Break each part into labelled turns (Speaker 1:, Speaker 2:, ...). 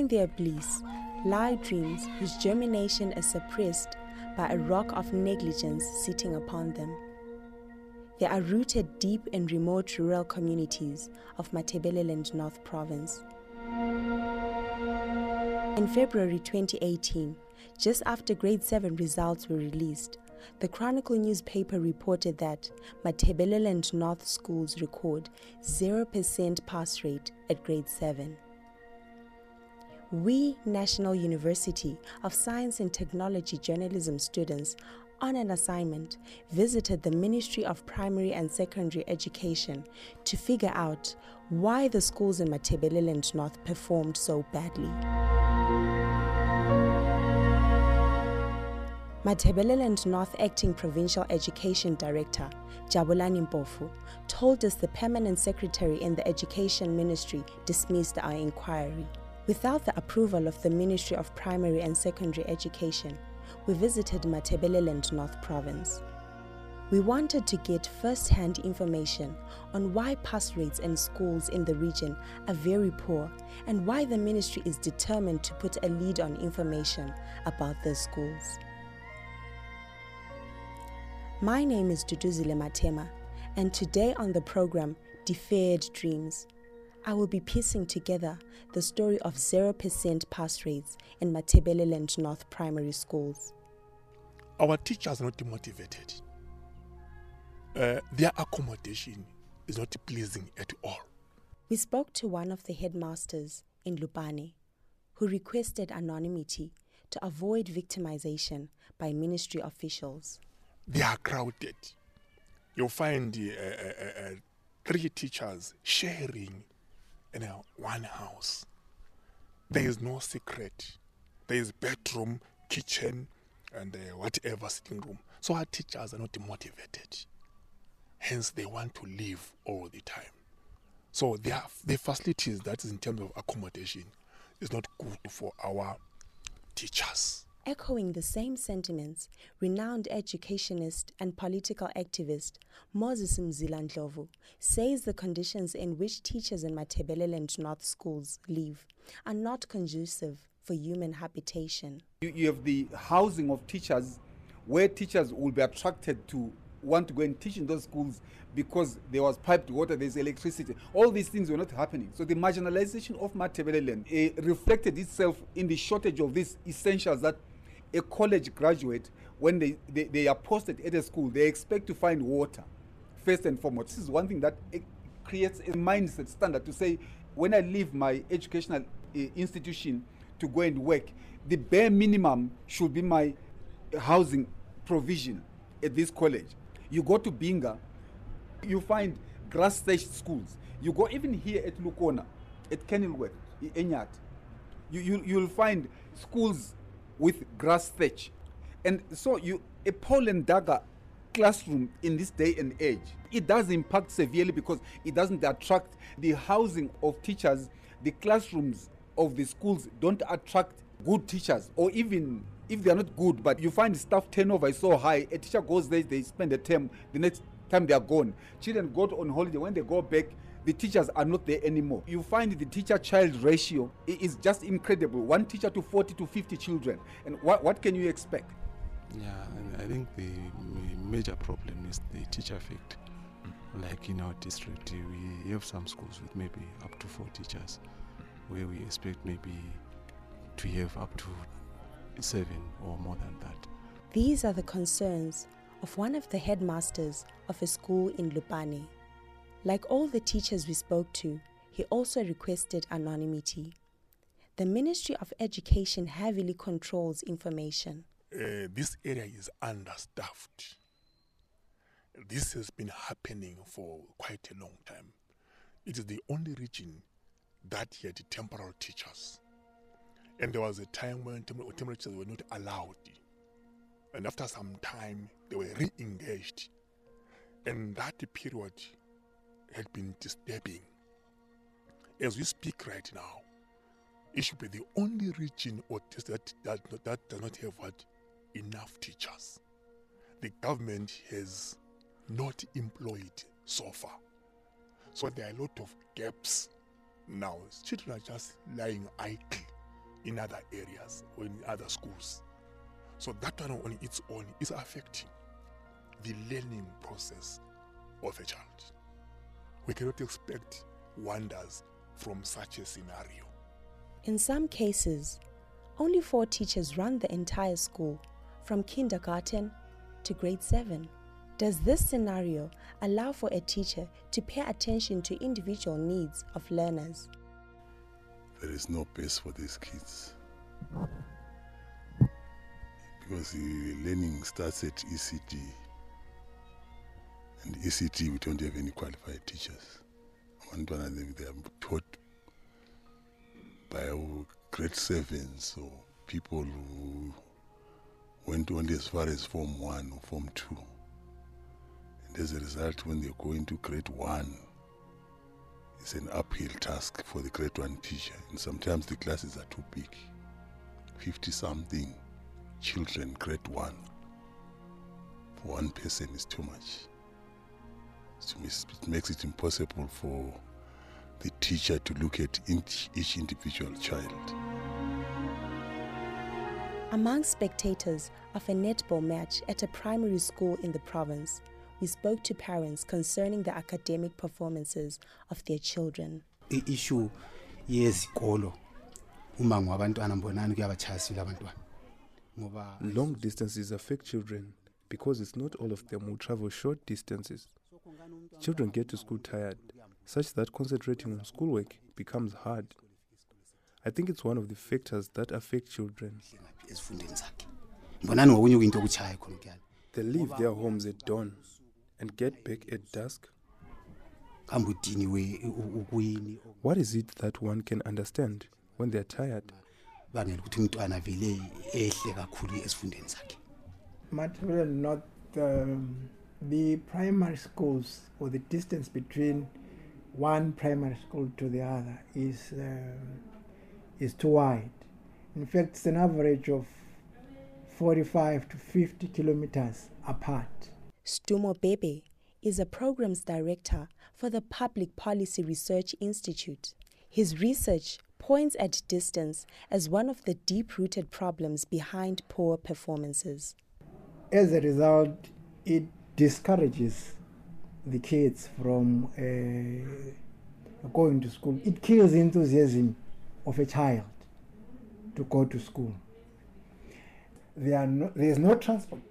Speaker 1: Behind their bliss lie dreams whose germination is suppressed by a rock of negligence sitting upon them. They are rooted deep in remote rural communities of Matabeleland North Province. In February 2018, just after grade 7 results were released, the Chronicle newspaper reported that Matabeleland North schools record 0% pass rate at grade 7. We, National University of Science and Technology journalism students, on an assignment, visited the Ministry of Primary and Secondary Education to figure out why the schools in Matabeleland North performed so badly. Matabeleland North Acting Provincial Education Director, Jabulani Mpofu, told us the permanent secretary in the Education Ministry dismissed our inquiry. Without the approval of the Ministry of Primary and Secondary Education, we visited Matabeleland North Province. We wanted to get first hand information on why pass rates in schools in the region are very poor and why the ministry is determined to put a lead on information about the schools. My name is Duduzile Matema, and today on the program Deferred Dreams, I will be piecing together the story of 0% pass rates in Matabeleland North primary schools.
Speaker 2: Our teachers are not motivated. Uh, their accommodation is not pleasing at all.
Speaker 1: We spoke to one of the headmasters in Lupane who requested anonymity to avoid victimization by ministry officials
Speaker 2: they are crowded. You'll find uh, uh, uh, three teachers sharing in a one house. There is no secret. There is bedroom, kitchen, and uh, whatever sitting room. So our teachers are not motivated. Hence, they want to live all the time. So their the facilities that is in terms of accommodation is not good for our teachers.
Speaker 1: Echoing the same sentiments, renowned educationist and political activist Moses Mzila says the conditions in which teachers in Matabeleland North schools live are not conducive for human habitation.
Speaker 3: You, you have the housing of teachers where teachers will be attracted to want to go and teach in those schools because there was piped water, there's electricity. All these things were not happening. So the marginalization of Matabeleland uh, reflected itself in the shortage of these essentials that a college graduate, when they, they, they are posted at a school, they expect to find water first and foremost. This is one thing that creates a mindset standard to say, when I leave my educational uh, institution to go and work, the bare minimum should be my housing provision at this college. You go to Binga, you find grass thatched schools. You go even here at Lukona, at Kenilworth, Enyat, you, you, you'll find schools with grass thatch. And so you a pole and dagga classroom in this day and age, it does impact severely because it doesn't attract the housing of teachers, the classrooms of the schools don't attract good teachers or even if they are not good, but you find staff turnover is so high, a teacher goes there, they spend a term, the next time they are gone. Children go on holiday, when they go back, the teachers are not there anymore. You find the teacher child ratio is just incredible one teacher to 40 to 50 children. And what, what can you expect?
Speaker 4: Yeah, I think the major problem is the teacher effect. Like in our district, we have some schools with maybe up to four teachers, where we expect maybe to have up to seven or more than that.
Speaker 1: These are the concerns of one of the headmasters of a school in Lupane. Like all the teachers we spoke to, he also requested anonymity. The Ministry of Education heavily controls information.
Speaker 2: Uh, this area is understaffed. This has been happening for quite a long time. It is the only region that had temporal teachers. And there was a time when temporary teachers were not allowed. And after some time, they were re engaged. And that period had been disturbing. As we speak right now, it should be the only region or that, that, that does not have what, enough teachers. The government has not employed so far. So there are a lot of gaps Now, children are just lying idle in other areas or in other schools. So that one on its own is affecting the learning process of a child. We cannot expect wonders from such a scenario.
Speaker 1: In some cases, only four teachers run the entire school, from kindergarten to grade 7. Does this scenario allow for a teacher to pay attention to individual needs of learners?
Speaker 5: There is no base for these kids. Because the learning starts at ECD. And ECD, we don't have any qualified teachers. One of them, they are taught by grade sevens or people who went only as far as Form 1 or Form 2. And as a result, when they go into grade 1, it's an uphill task for the grade 1 teacher. And sometimes the classes are too big 50 something children, grade 1. For one person is too much. So it makes it impossible for the teacher to look at each, each individual child.
Speaker 1: Among spectators of a netball match at a primary school in the province, we spoke to parents concerning the academic performances of their children.
Speaker 6: i-issue yezikolo uma ngwabantwana mbonani kuyabatshayisile abantwana ngoba
Speaker 7: Long distances affect children because it's not all of them who travel short distances. Children get to school tired, such that concentrating on schoolwork becomes hard. I think it's one of the factors that affect children.
Speaker 6: ngaphi ezifundeni zakhe mbonani ngokunye kuyinto okuchaya khona kuyani
Speaker 7: They leave their homes at dawn and get back at dusk.
Speaker 6: kambe udiniwe u- ukuyini
Speaker 7: What is it that one can understand when they're tired?
Speaker 6: bangela ukuthi umntwana vele ehle kakhulu esifundeni sakhe
Speaker 8: Material not um, the primary schools or the distance between one primary school to the other is um, is too wide. In fact, it's an average of 45 to 50 kilometers apart.
Speaker 1: Stumo Bebe is a programs director for the Public Policy Research Institute. His research points at distance as one of the deep rooted problems behind poor performances.
Speaker 8: As a result, it discourages the kids from uh, going to school. It kills enthusiasm of a child to go to school. There, no, there is no transport.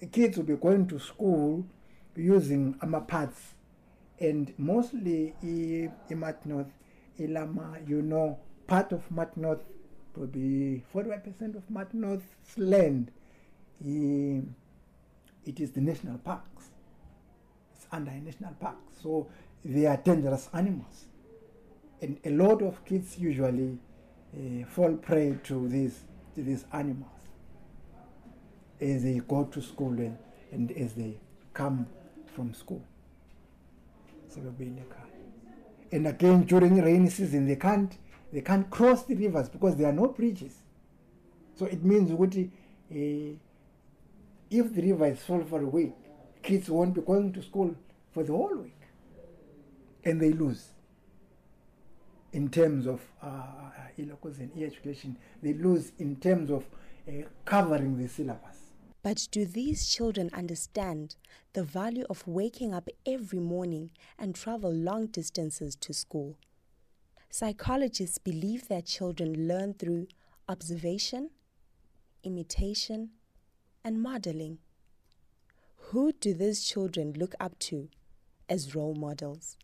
Speaker 8: The kids will be going to school using amapads and mostly in Mat North, Ilama, you know, part of Mat North, probably 45% of Mat North's land, i- it is the national parks. It's under a national park. So they are dangerous animals. And a lot of kids usually uh, fall prey to these, to these animals as they go to school and, and as they come from school. Sebebuyela ekhaya. And again, during rainy season, they can't they can't cross the rivers because there are no bridges. So it means ukuthi, uh, if the river is full for a week, kids won't be going to school for the whole week, and they lose. In terms of uh, and e-education, they lose in terms of uh, covering the syllabus.
Speaker 1: But do these children understand the value of waking up every morning and travel long distances to school? Psychologists believe that children learn through observation, imitation, and modeling. Who do these children look up to as role models?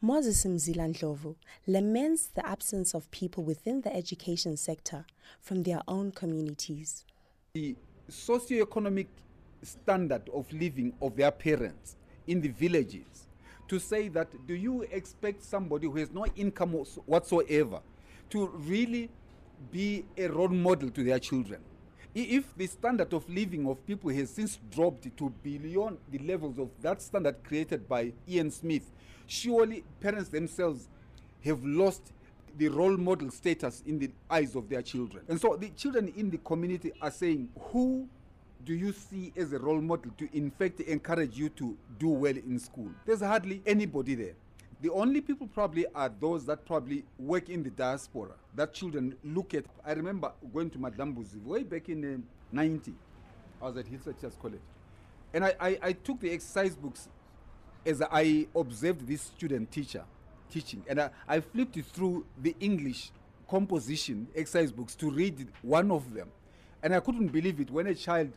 Speaker 1: Moses Mzila Ndlovu laments the absence of people within the education sector from their own communities.
Speaker 3: the socioeconomic standard of living of their parents in the villages to say that do you expect somebody who has no income whatsoever to really be a role model to their children if the standard of living of people has since dropped to beyond the levels of that standard created by ian smith surely parents themselves have lost the role model status in the eyes of their children. And so the children in the community are saying, who do you see as a role model to in fact encourage you to do well in school? There's hardly anybody there. The only people probably are those that probably work in the diaspora. That children look at. I remember going to Madambuzi way back in uh, 90. I was at Hillside College. And I, I, I took the exercise books as I observed this student teacher teaching. And I, I flipped it through the English composition exercise books to read one of them. And I couldn't believe it when a child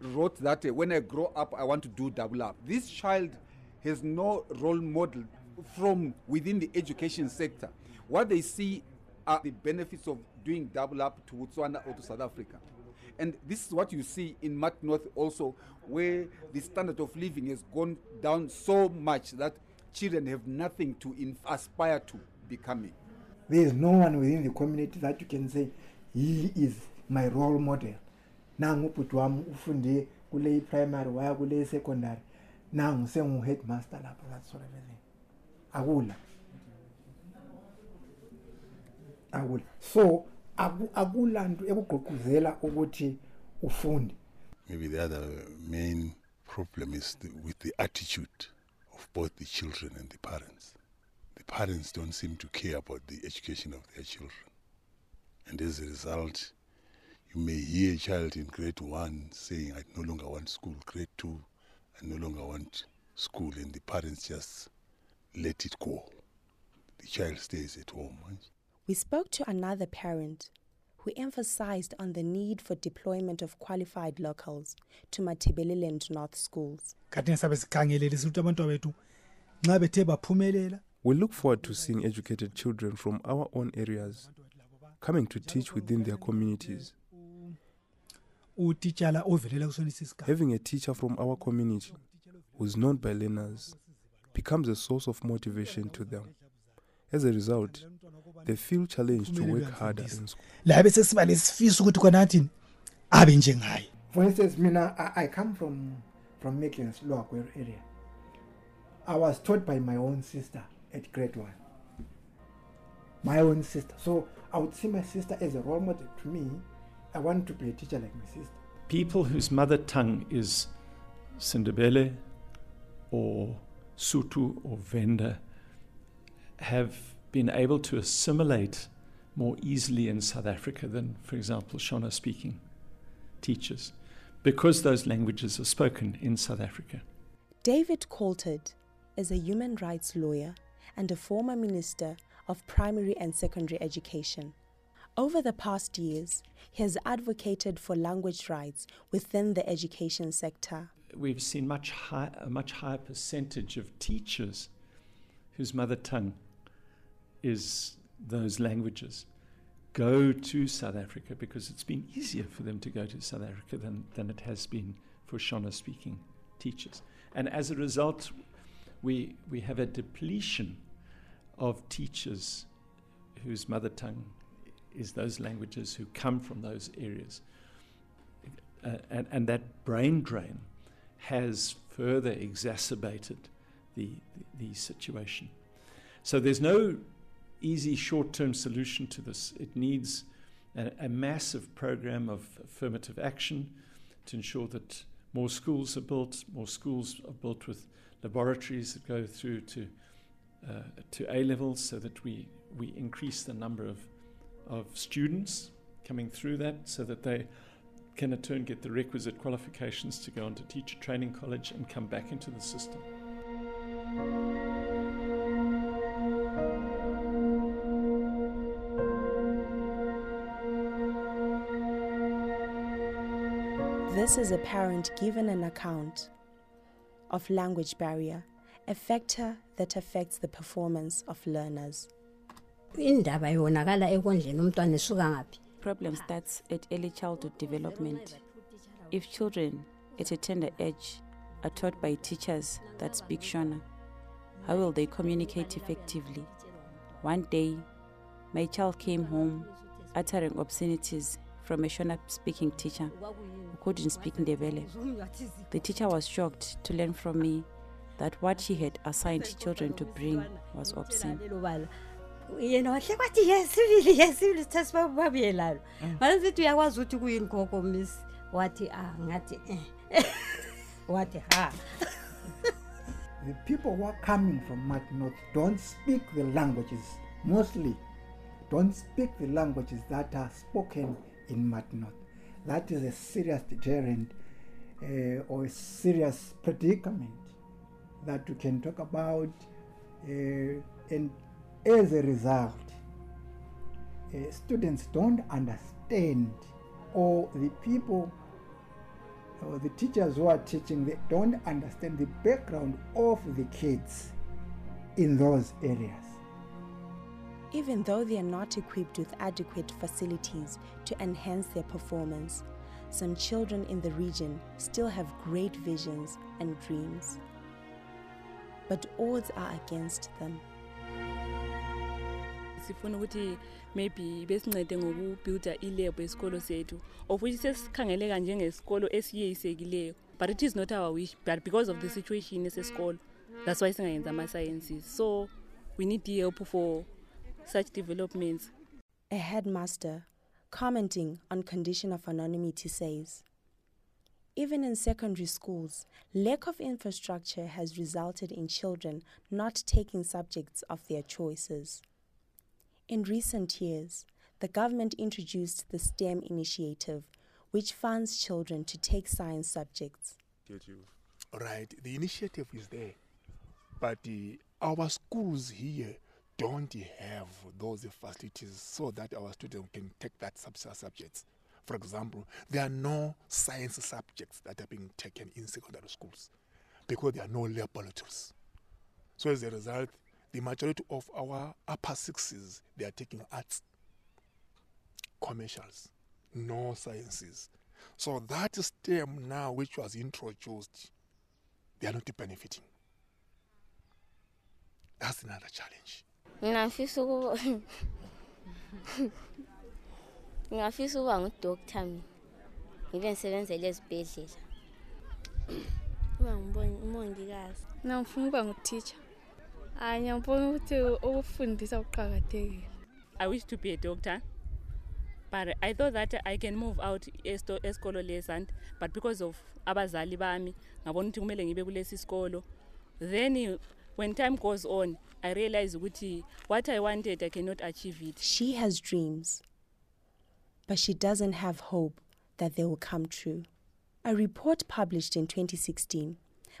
Speaker 3: wrote that uh, when I grow up, I want to do double up. This child has no role model from within the education sector. What they see are the benefits of doing double up to Botswana or to South Africa. And this is what you see in Mat North also, where the standard of living has gone down so much that children have nothing to in- aspire to becoming.
Speaker 8: There is no one within the community that you can say he is my role model. Nangu ubhuti wami ufunde kule primary waya kule secondary. Nangu sengu headmaster lapha that sort of thing. Akula. Akula. So aku- akula nto ekugqugquzela ukuthi ufunde.
Speaker 5: Maybe the other main problem is the, with the attitude of both the children and the parents. The parents don't seem to care about the education of their children. And as a result, you may hear a child in grade one saying, I no longer want school, grade two, I no longer want school, and the parents just let it go. The child stays at home.
Speaker 1: We spoke to another parent who emphasized on the need for deployment of qualified locals to Matabeleland North schools.
Speaker 9: khathini sabe sikhangelelisa ukuthi abantwana bethu nxa bethe baphumelela
Speaker 7: We look forward to seeing educated children from our own areas coming to teach within their communities.
Speaker 9: utitshala ovelela kusonisa isigaba
Speaker 7: Having a teacher from our community who is known by learners becomes a source of motivation to them. As a result, they feel challenged to work harder in school.
Speaker 9: la bese siba lesifiso ukuthi khona athini abe njengaye
Speaker 8: For instance, mina, I, I come from from Midlands, Lower Gweru area. I was taught by my own sister at grade one. My own sister. So I would see my sister as a role model to me. I want to be a teacher like my sister.
Speaker 10: people whose mother tongue is Sindebele or Sutu or Venda have been able to assimilate more easily in South Africa than, for example, Shona speaking teachers, because those languages are spoken in South Africa.
Speaker 1: David Coltart is a human rights lawyer and a former minister of primary and secondary education. Over the past years, he has advocated for language rights within the education sector.
Speaker 10: We've seen much high, a much higher percentage of teachers whose mother tongue is those languages go to South Africa because it's been easier for them to go to South Africa than, than it has been for Shona speaking teachers. And as a result, we, we have a depletion of teachers whose mother tongue is those languages who come from those areas. Uh, and, and that brain drain has further exacerbated the, the, situation. So there's no easy short term solution to this. It needs a, a massive program of affirmative action to ensure that more schools are built, more schools are built with laboratories that go through to, uh, to A levels so that we, we increase the number of, of students coming through that so that they can in turn get the requisite qualifications to go on to teacher training college and come back into the system.
Speaker 1: This is a parent given an account of language barrier, a factor that affects the performance of learners.
Speaker 11: indaba yonakala ekondleni umntwana esuka ngaphi
Speaker 12: problem ah. starts at early childhood development. If children at a tender age are taught by teachers that speak Shona, how will they communicate effectively? One day, my child came home uttering obscenities from a Shona speaking teacher who couldn't speak Ndebele. The teacher was shocked to learn from me that what she had assigned children to bring was obscene.
Speaker 11: Yena wahle kwathi yesibili yesibili sithe sibabuye lalo ngale sithi uyakwazi ukuthi kuyini gogo miss? Wathi ah ngathi eh. Wathi ha.
Speaker 8: The people who are coming from Matnorth don't speak the languages, mostly don't speak the languages that are spoken in Matnorth. That is a serious deterrent uh, or a serious predicament that we can talk about. Uh, and as a result, uh, students don't understand, or the people or the teachers who are teaching, they don't understand the background of the kids in those areas.
Speaker 1: Even though they are not equipped with adequate facilities to enhance their performance, some children in the region still have great visions and dreams. But odds are against them.
Speaker 13: Sifuna ukuthi maybe besincede ngokubuilda ilab esikolo sethu of which sesikhangeleka njengesikolo esiyeyisekileyo. But it is not our wish but because of the situation esesikolo that's why singayenza ama-sciences. So we need help for such developments.
Speaker 1: A headmaster, commenting on condition of anonymity, says Even in secondary schools, lack of infrastructure has resulted in children not taking subjects of their choices. In recent years, the government introduced the STEM initiative, which funds children to take science subjects.
Speaker 2: Right, the initiative is there, but the, our schools here don't have those facilities so that our students can take that sub subjects. For example, there are no science subjects that are being taken in secondary schools because there are no laboratories. So as a result, the majority of our upper sixes they are taking arts, commercials, no sciences. So that STEM now, which was introduced, they are not benefiting. That's another challenge.
Speaker 14: ngingafisa ukuba ngingafisa ukuba ngudoktar mina ngibe ngisebenzele ezibhedlela
Speaker 15: uba ngumongikazi mina ngifuna ukuba ngutitsha hayi ngiyabona ukuthi ukufundisa kuqakathekile.
Speaker 13: I wish to be a doctor but i thought that i can move out esto- esikolo lesant but because of abazali bami ngabona ukuthi kumele ngibe kulesi sikolo. Then when time goes on i realize ukuthi what i wanted i cannot achieve it.
Speaker 1: She has dreams, but she doesn't have hope that they will come true. A report published in 2016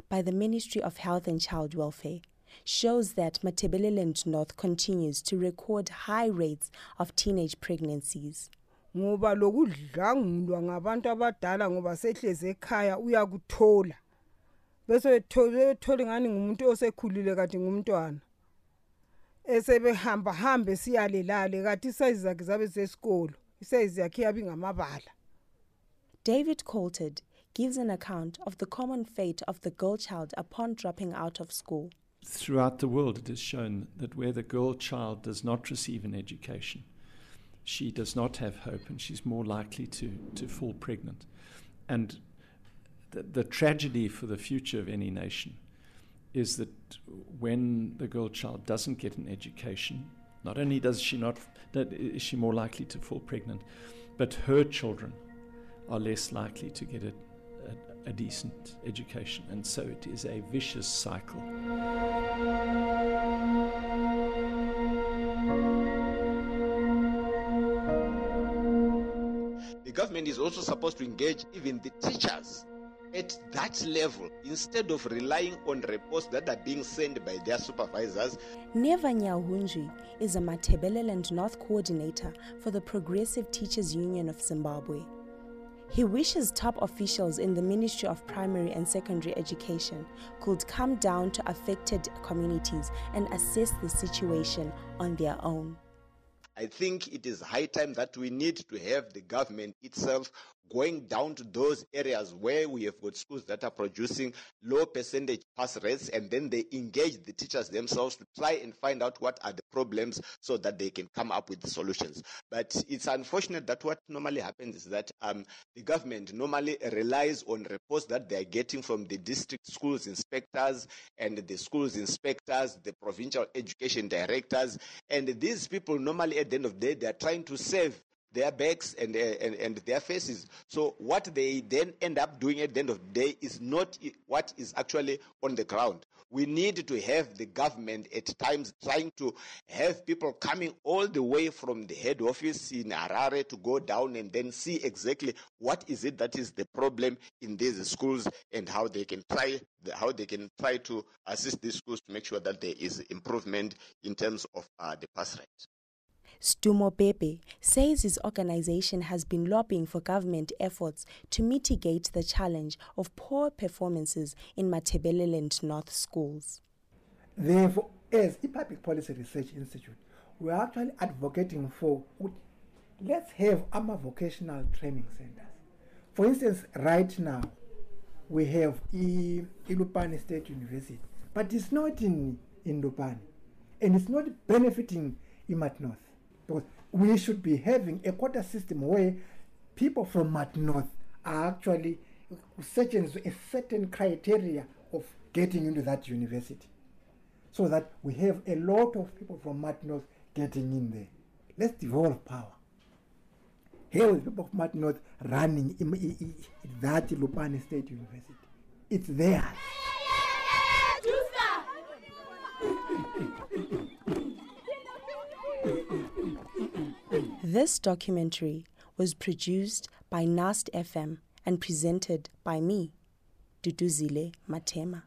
Speaker 1: by the Ministry of Health and Child Welfare shows that Matabeleland North continues to record high rates of teenage pregnancies.
Speaker 16: ngoba lokudlangulwa ngabantu abadala ngoba sehleze ekhaya uyakuthola bese ethole ngani ngumuntu osekhulile kanti ngumntwana esebehamba hambe siyalelale kanti isayizi zakhe zabe zesikolo isayizi yakhe yabe ngamabala
Speaker 1: David Coltart gives an account of the common fate of the girl child upon dropping out of school.
Speaker 10: Throughout the world, it is shown that where the girl child does not receive an education, she does not have hope and she's more likely to, to fall pregnant. And the, the tragedy for the future of any nation is that when the girl child doesn't get an education, not only does she not that is she more likely to fall pregnant, but her children are less likely to get a, a, a decent education. And so it is a vicious cycle.
Speaker 17: The government is also supposed to engage even the teachers at that level instead of relying on reports that are being sent by their supervisors.
Speaker 1: Neva Nyahunji is a Matabeleland North coordinator for the Progressive Teachers Union of Zimbabwe. He wishes top officials in the Ministry of Primary and Secondary Education could come down to affected communities and assess the situation on their own.
Speaker 17: I think it is high time that we need to have the government itself going down to those areas where we have got schools that are producing low percentage pass rates and then they engage the teachers themselves to try and find out what are the problems so that they can come up with the solutions. But it's unfortunate that what normally happens is that um, the government normally relies on reports that they are getting from the district schools inspectors and the schools inspectors, the provincial education directors, and these people normally at the end of the day they are trying to save their backs and, uh, and, and their faces. So what they then end up doing at the end of the day is not what is actually on the ground. We need to have the government at times trying to have people coming all the way from the head office in Harare to go down and then see exactly what is it that is the problem in these schools and how they can try how they can try to assist these schools to make sure that there is improvement in terms of uh, the pass rate.
Speaker 1: Stumo Pepe says his organization has been lobbying for government efforts to mitigate the challenge of poor performances in Matabeleland North schools.
Speaker 8: Therefore, as a Public Policy Research Institute, we are actually advocating for let's have AMA vocational training centers. For instance, right now, we have I- Ilupani State University, but it's not in, in Lupane, and it's not benefiting Imat North. Because we should be having a quota system where people from Mat North are actually certain a certain criteria of getting into that university so that we have a lot of people from Mat North getting in there. Let's devolve power. Here is people from Mat North running in, that Lupane State University. It's theirs.
Speaker 1: This documentary was produced by NUST FM and presented by me, Duduzile Matema.